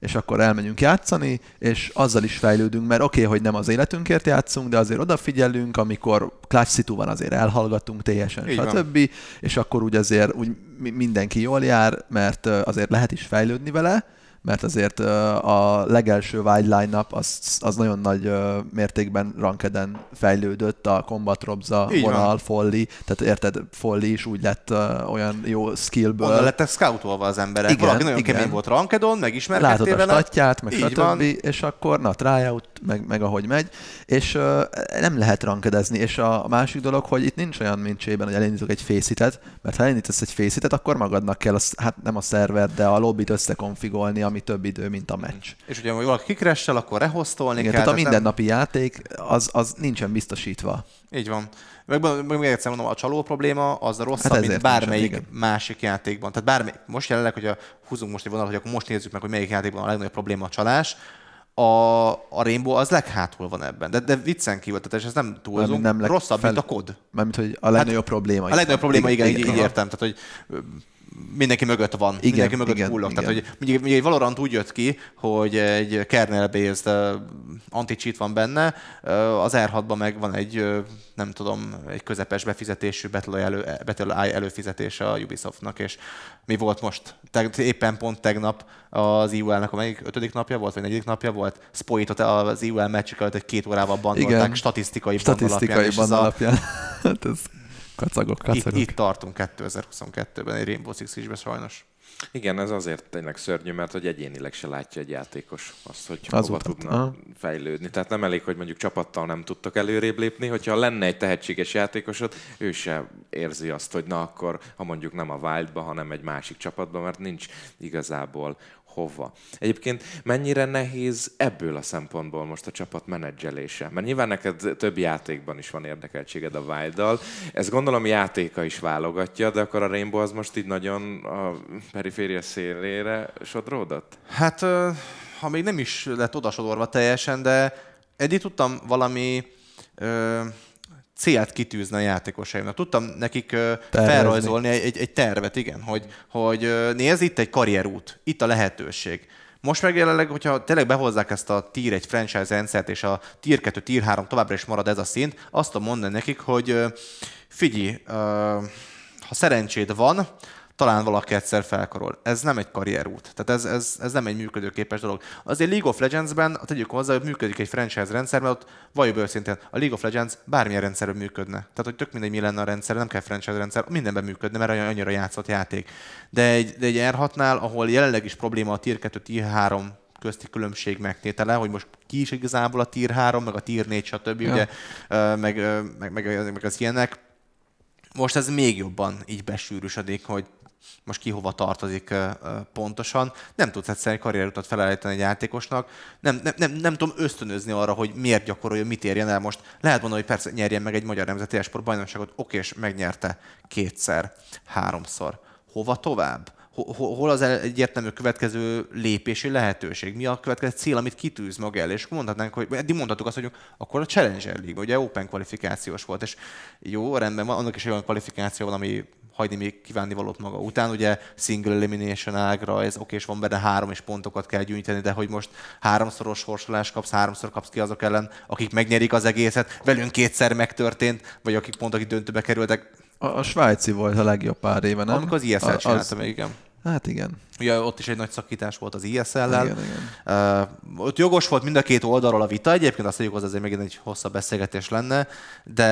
B: és akkor elmegyünk játszani, és azzal is fejlődünk, mert oké, okay, hogy nem az életünkért játszunk, de azért odafigyelünk, amikor clutch szitu van, azért elhallgatunk teljesen, stb. És akkor úgy azért úgy mindenki jól jár, mert azért lehet is fejlődni vele, mert azért a legelső Wildline nap az, az nagyon nagy mértékben rankeden fejlődött, a Combat Robza, vonal, Folly, tehát érted, Folly is úgy lett olyan jó skillből. Onnan
C: lettek scoutolva az emberek. Igen, Valaki nagyon igen. kemény volt rankedon, megismerkedtél
B: vele. Látod a statját, meg stb. És akkor na, tryout, meg, meg ahogy megy, és uh, nem lehet rankedezni. És a, a másik dolog, hogy itt nincs olyan, mint Csében, hogy elindítok egy fészítet, mert ha elindítasz egy fészítet, akkor magadnak kell, az, hát nem a szerver, de a lobbit összekonfigolni, ami több idő, mint a meccs.
C: És ugye, ha valaki kikressel, akkor rehosztolni
B: Igen,
C: kell.
B: Tehát a mindennapi nem... játék az, az nincsen biztosítva.
C: Így van. Meg, meg még egyszer mondom, a csaló probléma az a rosszabb, hát mint bármelyik nincsen, másik játékban. Tehát bármely, most jelenleg, hogy a, húzunk most egy vonalat, hogy akkor most nézzük meg, hogy melyik játékban a legnagyobb probléma a csalás, a, a Rainbow az leghátul van ebben. De, de viccen kívül, tehát ez nem túlzunk, nem rosszabb, fel... mint a kod.
B: Mármint, hogy a legnagyobb hát, probléma.
C: A legnagyobb probléma, igen, igen, így, így értem. Tehát, hogy mindenki mögött van, igen, mindenki mögött igen, hullok. Igen. Tehát, hogy mondjuk, mondjuk egy Valorant úgy jött ki, hogy egy kernel-based anti-cheat van benne, az R6-ban meg van egy, nem tudom, egy közepes befizetésű Battle elő, Battle előfizetése a Ubisoftnak, és mi volt most? Te, éppen pont tegnap az IUL-nek a melyik ötödik napja volt, vagy negyedik napja volt? Spoitot az IUL meccsük előtt egy két órával bandolták statisztikai,
B: statisztikai
C: band
B: alapján. hát ez kacagok, kacagok.
C: Itt, itt tartunk 2022-ben egy Rainbow Six Siege-be sajnos.
A: Igen, ez azért tényleg szörnyű, mert hogy egyénileg se látja egy játékos azt, hogy az hova tudna aha. fejlődni. Tehát nem elég, hogy mondjuk csapattal nem tudtok előrébb lépni, hogyha lenne egy tehetséges játékosod, ő se érzi azt, hogy na akkor, ha mondjuk nem a Wildba, hanem egy másik csapatba, mert nincs igazából hova. Egyébként mennyire nehéz ebből a szempontból most a csapat menedzselése? Mert nyilván neked több játékban is van érdekeltséged a wild Ez gondolom játéka is válogatja, de akkor a Rainbow az most így nagyon a periféria szélére sodródott?
C: Hát, ha még nem is lett odasodorva teljesen, de eddig tudtam valami célt kitűzni a játékosaimnak. Tudtam nekik Tervezni. felrajzolni egy, egy, tervet, igen, hogy, hogy nézd, itt egy karrierút, itt a lehetőség. Most meg jelenleg, hogyha tényleg behozzák ezt a tier egy franchise rendszert, és a tier 2, tier 3 továbbra is marad ez a szint, azt tudom mondani nekik, hogy figyelj, ha szerencséd van, talán valaki egyszer felkarol. Ez nem egy karrierút. Tehát ez, ez, ez nem egy működőképes dolog. Azért League of Legends-ben, tegyük hozzá, hogy működik egy franchise rendszer, mert ott valljuk őszintén, a League of Legends bármilyen rendszerben működne. Tehát, hogy tök mindegy, mi lenne a rendszer, nem kell franchise rendszer, mindenben működne, mert annyira játszott játék. De egy, de egy R6-nál, ahol jelenleg is probléma a Tier 2, Tier 3 közti különbség megtétele, hogy most ki is igazából a Tier 3, meg a Tier 4, stb. Ja. Ugye, meg, meg, meg, meg az ilyenek. Most ez még jobban így besűrűsödik, hogy most ki hova tartozik pontosan. Nem tudsz egyszerűen karrierutat felállítani egy játékosnak. Nem, nem, nem, nem tudom ösztönözni arra, hogy miért gyakorolja, mit érjen el most. Lehet mondani, hogy persze nyerjen meg egy magyar nemzeti esport bajnokságot, oké, és megnyerte kétszer, háromszor. Hova tovább? hol az egyértelmű következő lépési lehetőség? Mi a következő cél, amit kitűz maga el? És mondhatnánk, hogy eddig mondhatjuk azt, hogy akkor a Challenger League, ugye Open kvalifikációs volt, és jó, rendben van, annak is olyan kvalifikáció van, ami hagyni még kívánni valót maga után. Ugye single elimination ágra, ez oké, és van benne három és pontokat kell gyűjteni, de hogy most háromszoros sorsolást kapsz, háromszor kapsz ki azok ellen, akik megnyerik az egészet, velünk kétszer megtörtént, vagy akik pont, akik döntőbe kerültek.
B: A, a svájci volt a legjobb pár éve, nem?
C: Amikor az ISL csinálta még, igen.
B: Hát igen.
C: Ugye ott is egy nagy szakítás volt az ISL-lel. Uh, ott jogos volt mind a két oldalról a vita, egyébként azt mondjuk, az azért megint egy hosszabb beszélgetés lenne, de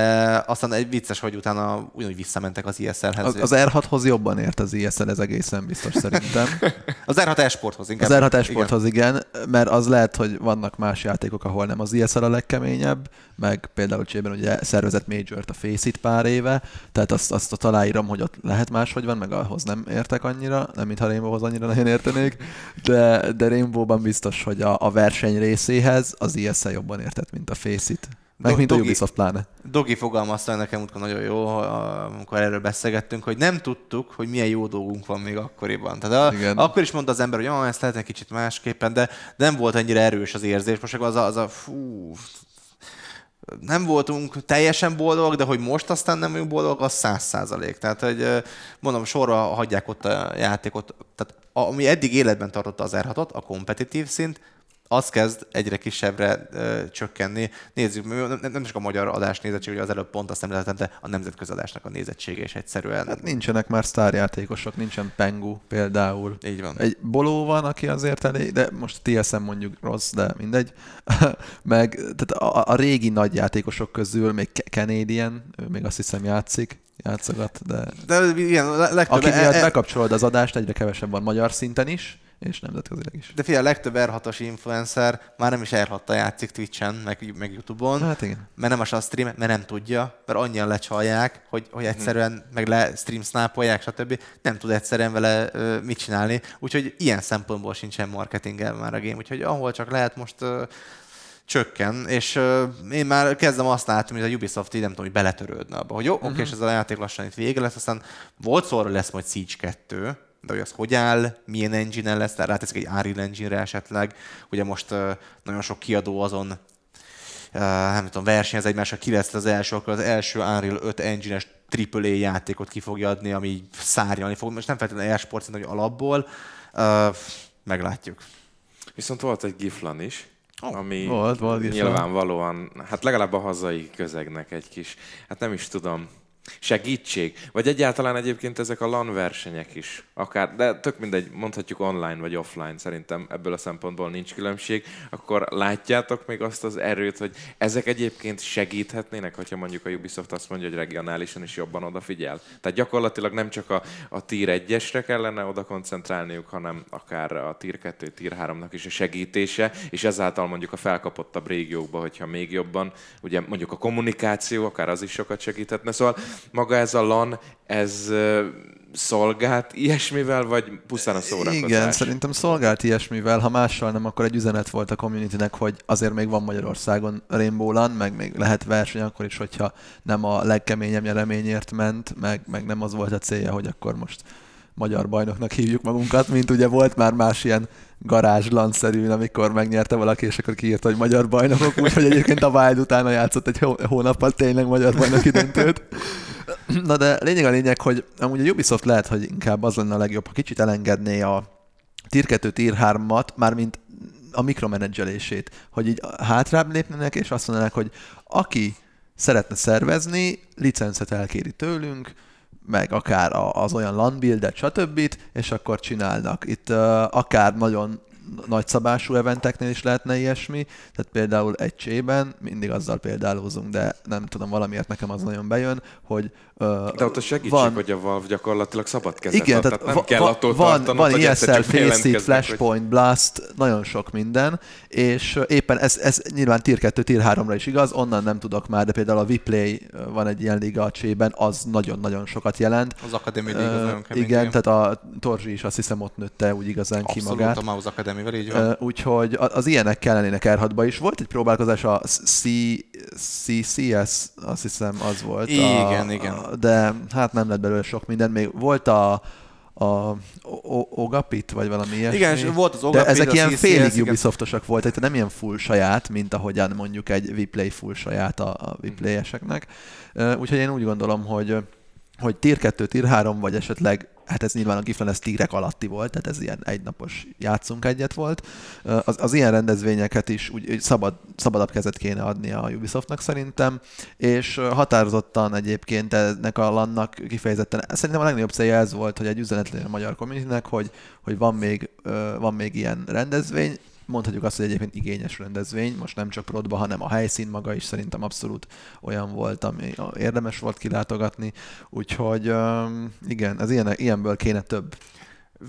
C: aztán egy vicces, hogy utána ugyanúgy visszamentek az ISL-hez.
B: Az, az R6-hoz jobban ért az ISL, ez egészen biztos szerintem.
C: az R6 esporthoz
B: inkább. Az R6 esporthoz igen. igen, mert az lehet, hogy vannak más játékok, ahol nem az ISL a legkeményebb, meg például Csében ugye szervezett Major-t a Faceit pár éve, tehát azt, azt ott aláírom, hogy ott lehet máshogy van, meg ahhoz nem értek annyira, nem mintha Rainbowhoz annyira nagyon értenék, de, de Rainbow-ban biztos, hogy a, a verseny részéhez az ISL jobban értett, mint a Faceit. Meg mint Dogi, a Ubisoft pláne.
C: Dogi fogalmazta nekem útkor nagyon jó, amikor erről beszélgettünk, hogy nem tudtuk, hogy milyen jó dolgunk van még akkoriban. Tehát a, akkor is mondta az ember, hogy ezt lehet egy kicsit másképpen, de nem volt ennyire erős az érzés. Most az a, az a fú, nem voltunk teljesen boldogok, de hogy most aztán nem vagyunk boldogok, az száz százalék. Tehát, hogy mondom, sorra hagyják ott a játékot. Tehát ami eddig életben tartotta az r a kompetitív szint, az kezd egyre kisebbre ö, csökkenni. Nézzük, nem, nem csak a magyar adás nézettség, ugye az előbb pont azt említettem, de a nemzetközi adásnak a nézettsége is egyszerűen.
B: Hát nincsenek már sztárjátékosok, nincsen Pengu például.
C: Így van.
B: Egy Boló van, aki azért elég, de most TSM mondjuk rossz, de mindegy. Meg tehát a, a, régi nagy játékosok közül még Canadian, ő még azt hiszem játszik játszogat, de...
C: De igen, legtöbb...
B: Aki miatt e- e- bekapcsolod az adást, egyre kevesebb van magyar szinten is, és nemzetközileg is.
C: De figyelj, a legtöbb R6-os influencer már nem is r játszik Twitch-en, meg, meg YouTube-on.
B: Hát igen.
C: Mert nem a stream, mert nem tudja, mert annyian lecsalják, hogy, hogy egyszerűen hmm. meg le stream snapolják, stb. Nem tud egyszerűen vele uh, mit csinálni. Úgyhogy ilyen szempontból sincsen marketingel már a game. Úgyhogy ahol csak lehet most uh, csökken, és uh, én már kezdem azt látni, hogy a Ubisoft így nem tudom, hogy beletörődne abba, hogy jó, uh-huh. oké, és ez a játék lassan itt vége lesz, aztán volt szó, hogy lesz majd Siege 2, de hogy az hogy áll, milyen engine lesz, tehát ráteszik egy Unreal engine-re esetleg. Ugye most nagyon sok kiadó azon uh, nem tudom, versenyez egymással, ki lesz az első, akkor az első Unreal 5 engine-es AAA játékot ki fogja adni, ami szárnyalni fog. Most nem feltétlenül e-sport hogy alapból. Uh, meglátjuk.
A: Viszont volt egy giflan is, oh, ami
B: volt, volt
A: nyilvánvalóan, hát legalább a hazai közegnek egy kis, hát nem is tudom, segítség. Vagy egyáltalán egyébként ezek a LAN versenyek is. Akár, de tök mindegy, mondhatjuk online vagy offline, szerintem ebből a szempontból nincs különbség. Akkor látjátok még azt az erőt, hogy ezek egyébként segíthetnének, hogyha mondjuk a Ubisoft azt mondja, hogy regionálisan is jobban odafigyel. Tehát gyakorlatilag nem csak a, a Tier 1-esre kellene oda koncentrálniuk, hanem akár a Tier 2, Tier 3-nak is a segítése, és ezáltal mondjuk a felkapottabb régiókba, hogyha még jobban, ugye mondjuk a kommunikáció, akár az is sokat segíthetne. Szóval maga ez a LAN, ez szolgált ilyesmivel, vagy pusztán a szórakozás?
B: Igen, szerintem szolgált ilyesmivel, ha mással nem, akkor egy üzenet volt a communitynek, hogy azért még van Magyarországon Rainbow LAN, meg még lehet verseny akkor is, hogyha nem a legkeményebb nyereményért ment, meg, meg nem az volt a célja, hogy akkor most magyar bajnoknak hívjuk magunkat, mint ugye volt már más ilyen garázslanszerűn, amikor megnyerte valaki, és akkor kiírta, hogy magyar bajnokok, úgyhogy egyébként a Wild utána játszott egy hónappal tényleg magyar bajnoki döntőt. Na de lényeg a lényeg, hogy amúgy a Ubisoft lehet, hogy inkább az lenne a legjobb, ha kicsit elengedné a Tier 2, Tier 3-at, mármint a mikromenedzselését, hogy így hátrább lépnének, és azt mondanák, hogy aki szeretne szervezni, licencet elkéri tőlünk, meg akár az olyan LAN buildet, stb. és akkor csinálnak. Itt akár nagyon nagyszabású eventeknél is lehetne ilyesmi, tehát például egy csében, mindig azzal példálózunk, de nem tudom, valamiért nekem az nagyon bejön, hogy
A: de ott a segítség, van, hogy a Valve gyakorlatilag szabad kezet igen, ad, tehát nem va, kell attól van, tartanod,
B: van hogy ESL, Faceit, Flashpoint, hogy... Blast, nagyon sok minden, és éppen ez, ez nyilván Tier 2, Tier 3-ra is igaz, onnan nem tudok már, de például a Viplay van egy ilyen liga a csében, az nagyon-nagyon sokat jelent.
C: Az Academy League az nagyon
B: kemény. Igen, tehát a Torzsi is azt hiszem ott nőtte úgy igazán
C: Abszolút,
B: ki magát.
C: Abszolút, a Mouse Academy-vel így van.
B: Úgyhogy az ilyenek kellenének r is. Volt egy próbálkozás a CCS, azt hiszem az volt.
C: Igen, a, igen.
B: De hát nem lett belőle sok minden. Még volt a, a Ogapit, vagy valami ilyesmi.
C: Igen, és volt az Ogapit,
B: De ezek ilyen félig Ubisoftosak voltak, tehát nem ilyen full saját, mint ahogyan mondjuk egy Viplay full saját a, a Viplay-eseknek. Úgyhogy én úgy gondolom, hogy hogy tier 2, tier 3, vagy esetleg hát ez nyilván a Giflen ez tírek alatti volt, tehát ez ilyen egynapos játszunk egyet volt. Az, az ilyen rendezvényeket is úgy szabad, szabadabb kezet kéne adni a Ubisoftnak szerintem, és határozottan egyébként ennek a lannak kifejezetten, szerintem a legnagyobb célja ez volt, hogy egy üzenet legyen a magyar communitynek, hogy, hogy van, még, van még ilyen rendezvény, mondhatjuk azt, hogy egyébként igényes rendezvény, most nem csak Prodba, hanem a helyszín maga is szerintem abszolút olyan volt, ami érdemes volt kilátogatni, úgyhogy igen, ez ilyen, ilyenből kéne több.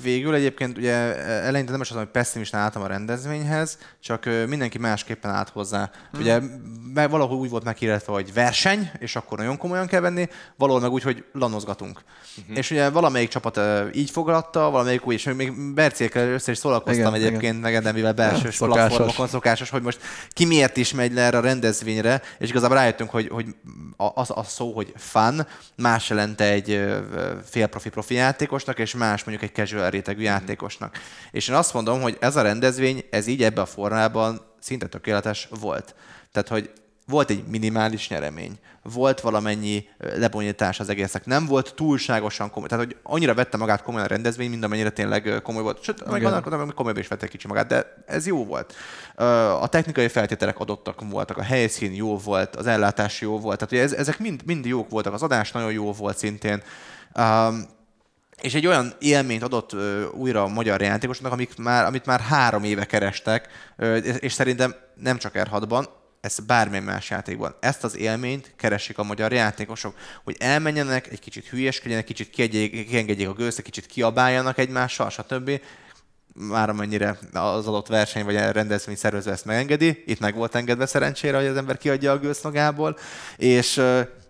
C: Végül egyébként ugye eleinte nem is az, hogy pessimisten álltam a rendezvényhez, csak mindenki másképpen állt hozzá. Hmm. Ugye meg valahol úgy volt meghirdetve, hogy verseny, és akkor nagyon komolyan kell venni, valahol meg úgy, hogy lanozgatunk. Uh-huh. És ugye valamelyik csapat így fogadta, valamelyik úgy, és még Bercékkel össze is szólalkoztam igen, egyébként, igen. meg mivel belsős szokásos. platformokon szokásos, hogy most ki miért is megy le erre a rendezvényre, és igazából rájöttünk, hogy, hogy az a szó, hogy fun, más jelente egy fél profi profi játékosnak, és más mondjuk egy casual rétegű játékosnak. És én azt mondom, hogy ez a rendezvény, ez így ebben a formában szinte tökéletes volt. Tehát, hogy volt egy minimális nyeremény, volt valamennyi lebonyítás az egésznek, nem volt túlságosan komoly. Tehát, hogy annyira vette magát komolyan a rendezvény, mint amennyire tényleg komoly volt. Sőt, meg vannak, hogy komolyabb is vette kicsi magát, de ez jó volt. A technikai feltételek adottak voltak, a helyszín jó volt, az ellátás jó volt. Tehát, hogy ez, ezek mind, mind jók voltak, az adás nagyon jó volt szintén. Um, és egy olyan élményt adott újra a magyar játékosoknak, amik már, amit már három éve kerestek, és szerintem nem csak R6-ban, ez bármilyen más játékban. Ezt az élményt keresik a magyar játékosok, hogy elmenjenek, egy kicsit hülyeskedjenek, kicsit kiengedjék a gőzt, kicsit kiabáljanak egymással, stb. Már amennyire az adott verseny vagy rendezvény szervező ezt megengedi. Itt meg volt engedve szerencsére, hogy az ember kiadja a gőzt magából. És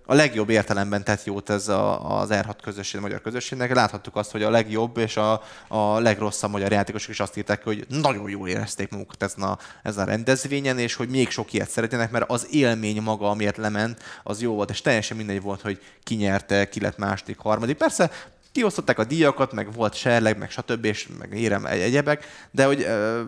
C: a legjobb értelemben tett jót ez a, az R6 közösség, a magyar közösségnek. Láthattuk azt, hogy a legjobb és a, a legrosszabb magyar játékosok is azt írták, hogy nagyon jól érezték magukat ezen a, ezen a rendezvényen, és hogy még sok ilyet szeretnének, mert az élmény maga, amiért lement, az jó volt, és teljesen mindegy volt, hogy ki nyerte, ki lett második, harmadik. Persze kiosztották a díjakat, meg volt serleg, meg stb. és meg érem egy- egyebek, de hogy... ö,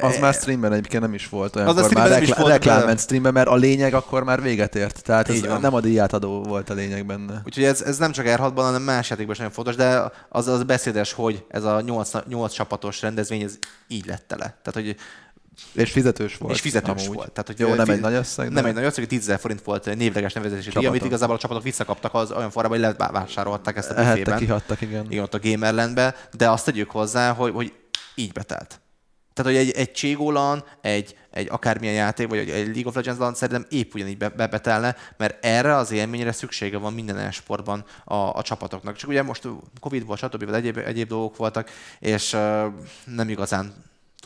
B: Az
C: e-
B: már streamben egyébként nem is volt olyan,
C: Az a
B: már
C: streamben nem is
B: reklá-
C: volt,
B: reklám
C: de-
B: ment streamben, mert a lényeg akkor már véget ért. Tehát ez
C: van.
B: nem a díjátadó volt a lényeg benne.
C: Úgyhogy ez, ez nem csak R6-ban, hanem más játékban is nagyon fontos, de az, az beszédes, hogy ez a 8, 8 csapatos rendezvény, ez így lett tele. Tehát, hogy
B: És fizetős volt.
C: és fizetős
B: amúgy.
C: volt. Tehát, hogy
B: Jó, nem egy nagy összeg,
C: Nem egy nagy összeg, 10 000 forint volt névleges nevezési díj, amit igazából a csapatok visszakaptak az olyan formában, hogy levásárolták ezt a büfében.
B: kihattak, igen.
C: Igen, ott a Gamerlandbe, de azt tegyük hozzá, hogy, hogy így betelt. Tehát, hogy egy, egy Cségolan, egy, egy akármilyen játék, vagy egy, League of Legends-ban szerintem épp ugyanígy be, be- betelne, mert erre az élményre szüksége van minden e-sportban a, a csapatoknak. Csak ugye most Covid volt, stb. egyéb, egyéb dolgok voltak, és uh, nem igazán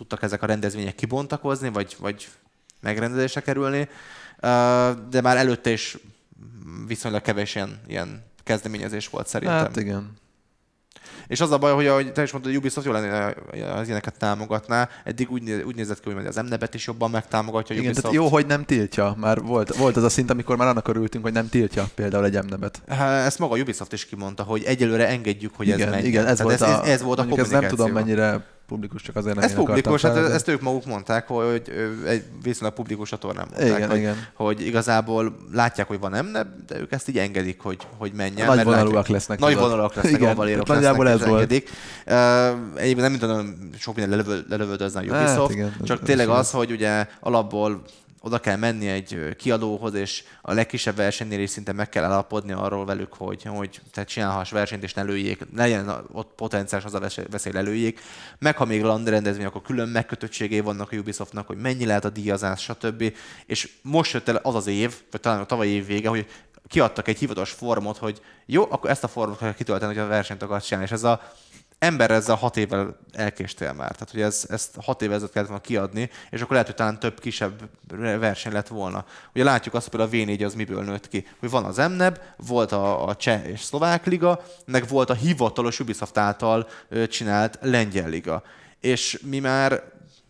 C: tudtak ezek a rendezvények kibontakozni, vagy, vagy megrendezésre kerülni, de már előtte is viszonylag kevés ilyen, ilyen kezdeményezés volt szerintem.
B: Hát igen.
C: És az a baj, hogy ahogy te is mondtad, a Ubisoft jól lenne, az ilyeneket támogatná. Eddig úgy, néz- úgy nézett ki, hogy az MNEB-et is jobban megtámogatja a
B: Igen,
C: Ubisoft.
B: tehát jó, hogy nem tiltja. Már volt, volt az a szint, amikor már annak örültünk, hogy nem tiltja például egy emnebet.
C: Ezt maga a Ubisoft is kimondta, hogy egyelőre engedjük, hogy ez
B: igen,
C: menjen.
B: igen, ez,
C: Tehát
B: volt
C: ez,
B: a,
C: ez, ez volt a
B: mondjuk ez nem tudom mennyire publikus, csak azért nem
C: Ez publikus, hát
B: fel, de-
C: ezt ők maguk mondták, hogy egy viszonylag publikus csatornán mondták,
B: Igen,
C: hogy,
B: igen.
C: hogy igazából látják, hogy van emneb, de ők ezt így engedik, hogy, hogy menjen.
B: Nagy vonalúak lesznek,
C: Nagy
B: tudod.
C: vonalak lesznek,
B: Igen,
C: avalérok
B: nagyjából
C: lesznek,
B: ez volt.
C: engedik. Uh, egyébként nem tudom, sok minden lelövö- lelövöldözne a
B: Hát
C: Ubisoft,
B: igen, ez-
C: csak tényleg az, hogy ugye alapból oda kell menni egy kiadóhoz, és a legkisebb versenynél is szinte meg kell állapodni arról velük, hogy, hogy tehát csinálhass versenyt, és ne lőjék, legyen ott potenciális az a veszély, lelőjék. Meg ha még land rendezvény, akkor külön megkötöttségei vannak a Ubisoftnak, hogy mennyi lehet a díjazás, stb. És most jött el az az év, vagy talán a tavalyi év vége, hogy kiadtak egy hivatalos formot, hogy jó, akkor ezt a formot kell kitölteni, hogy a versenyt akarsz csinálni. És ez a ember ezzel hat évvel elkéstél már. Tehát, hogy ez, ezt hat évvel ezelőtt kellett volna kiadni, és akkor lehet, hogy talán több kisebb verseny lett volna. Ugye látjuk azt, hogy a V4 az miből nőtt ki. Hogy van az MNEB, volt a, a Cseh és Szlovák liga, meg volt a hivatalos Ubisoft által csinált Lengyel liga. És mi már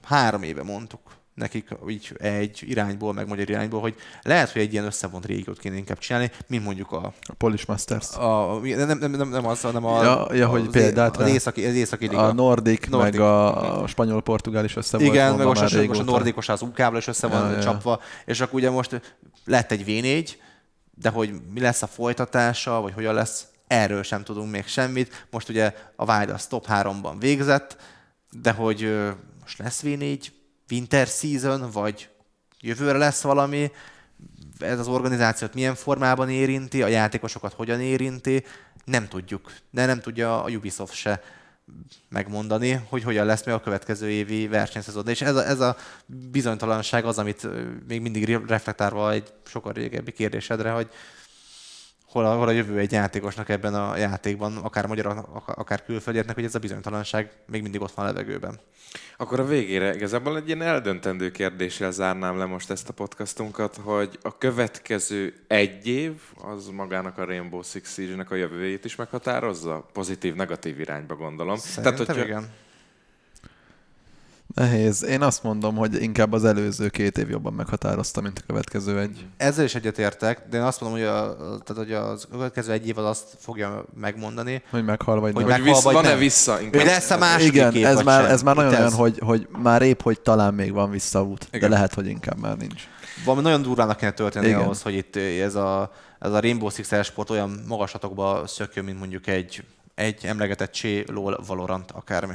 C: három éve mondtuk nekik így egy irányból, meg magyar irányból, hogy lehet, hogy egy ilyen összevont régiót kéne inkább csinálni, mint mondjuk a
B: A Polish Masters.
C: a, nem, nem, nem, nem az, hanem a,
B: Ja, ja, hogy példát
C: az, északi, az északi liga.
B: A Nordic,
C: Nordic.
B: meg a, a spanyol-portugál is össze
C: Igen, meg most, a, most a. Nordikos az UK-val is össze van
B: Ja,
C: csapva, és akkor ugye most lett egy V4, de hogy mi lesz a folytatása, vagy hogyan lesz, erről sem tudunk még semmit. Most ugye a Wild az top 3-ban végzett, de hogy most lesz V4, Winter Season, vagy jövőre lesz valami, ez az organizációt milyen formában érinti, a játékosokat hogyan érinti, nem tudjuk. De nem tudja a Ubisoft se megmondani, hogy hogyan lesz meg a következő évi versenyszezon. És ez a, ez a bizonytalanság az, amit még mindig re- reflektálva egy sokkal régebbi kérdésedre, hogy hol a, hol a jövő egy játékosnak ebben a játékban, akár magyar, ak- akár külföldieknek, hogy ez a bizonytalanság még mindig ott van a levegőben.
A: Akkor a végére igazából egy ilyen eldöntendő kérdéssel zárnám le most ezt a podcastunkat, hogy a következő egy év az magának a Rainbow Six Siege-nek a jövőjét is meghatározza? Pozitív-negatív irányba gondolom.
C: Szerintem
A: hogyha-
C: igen.
B: Nehéz. Én azt mondom, hogy inkább az előző két év jobban meghatározta, mint a következő egy.
C: Ezzel is egyetértek, de én azt mondom, hogy, a, tehát, hogy az következő egy év az azt fogja megmondani,
B: Hogy meghal vagy
C: Hogy
B: nem.
C: meg-
A: Hogy vissz,
C: vagy
A: van-e
C: nem.
A: vissza?
C: hogy
A: Inkább
C: lesz a második
B: Igen,
C: év,
B: ez
C: vagy
B: már,
C: sem.
B: ez már nagyon
C: Itt
B: olyan, hogy, hogy már épp, hogy talán még van visszaút,
C: Igen.
B: de lehet, hogy inkább már nincs.
C: valami nagyon durvának kéne történni
B: Igen.
C: ahhoz, hogy itt ez a, ez a Rainbow Six esport olyan magaslatokba szökjön, mint mondjuk egy, egy emlegetett Csé, LOL, Valorant, akármi.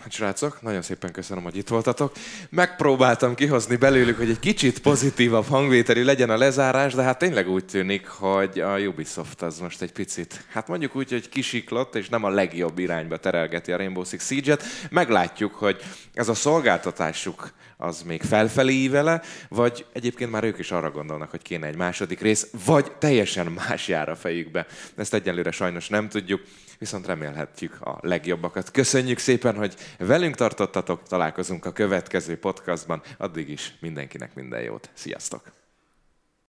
A: Hát srácok, nagyon szépen köszönöm, hogy itt voltatok. Megpróbáltam kihozni belőlük, hogy egy kicsit pozitívabb hangvételű legyen a lezárás, de hát tényleg úgy tűnik, hogy a Ubisoft az most egy picit, hát mondjuk úgy, hogy kisiklott, és nem a legjobb irányba terelgeti a Rainbow Six Siege-et. Meglátjuk, hogy ez a szolgáltatásuk az még felfelé ívele, vagy egyébként már ők is arra gondolnak, hogy kéne egy második rész, vagy teljesen más jár a fejükbe. Ezt egyelőre sajnos nem tudjuk, viszont remélhetjük a legjobbakat. Köszönjük szépen, hogy velünk tartottatok, találkozunk a következő podcastban, addig is mindenkinek minden jót. Sziasztok!